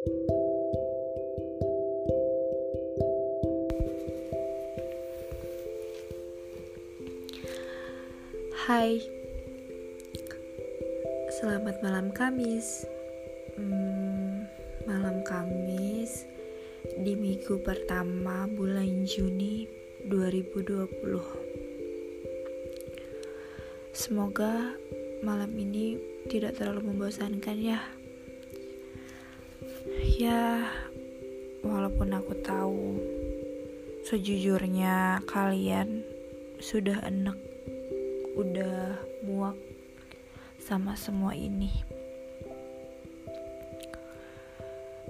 Hai, selamat malam Kamis. Hmm, malam Kamis di minggu pertama bulan Juni 2020. Semoga malam ini tidak terlalu membosankan ya. Ya, walaupun aku tahu sejujurnya kalian sudah enak udah muak sama semua ini.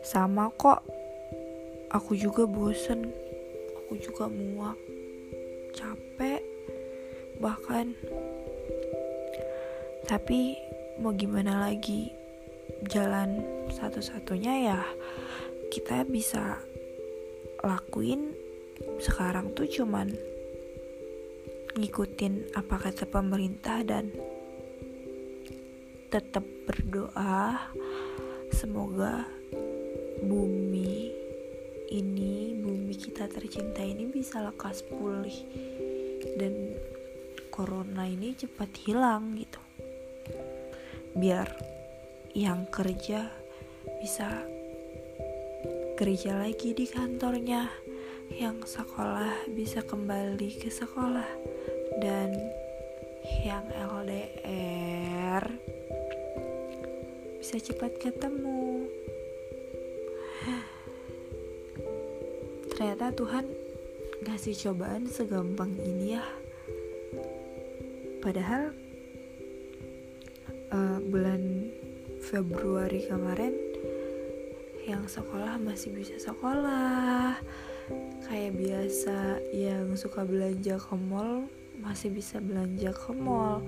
Sama kok, aku juga bosen, aku juga muak, capek, bahkan. Tapi mau gimana lagi, jalan satu-satunya ya kita bisa lakuin sekarang tuh cuman ngikutin apa kata pemerintah dan tetap berdoa. Semoga bumi ini bumi kita tercinta ini bisa lekas pulih dan corona ini cepat hilang gitu. Biar yang kerja bisa kerja lagi di kantornya yang sekolah bisa kembali ke sekolah dan yang LDR bisa cepat ketemu. Ternyata Tuhan ngasih cobaan segampang ini ya. Padahal uh, bulan Februari kemarin yang sekolah masih bisa sekolah. Kayak biasa yang suka belanja ke mall masih bisa belanja ke mall.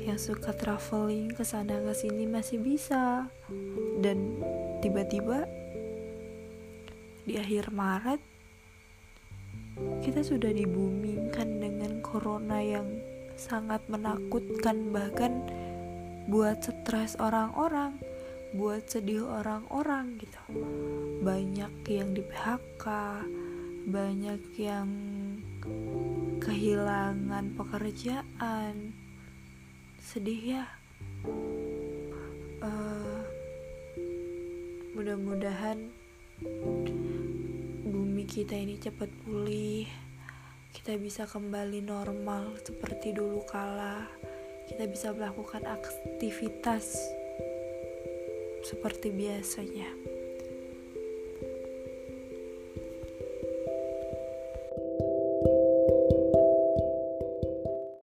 Yang suka traveling ke sana ke sini masih bisa. Dan tiba-tiba di akhir Maret kita sudah dibumingkan dengan corona yang sangat menakutkan bahkan buat stres orang-orang buat sedih orang-orang gitu. Banyak yang di PHK banyak yang kehilangan pekerjaan. Sedih ya. Uh, mudah-mudahan bumi kita ini cepat pulih kita bisa kembali normal seperti dulu kala kita bisa melakukan aktivitas seperti biasanya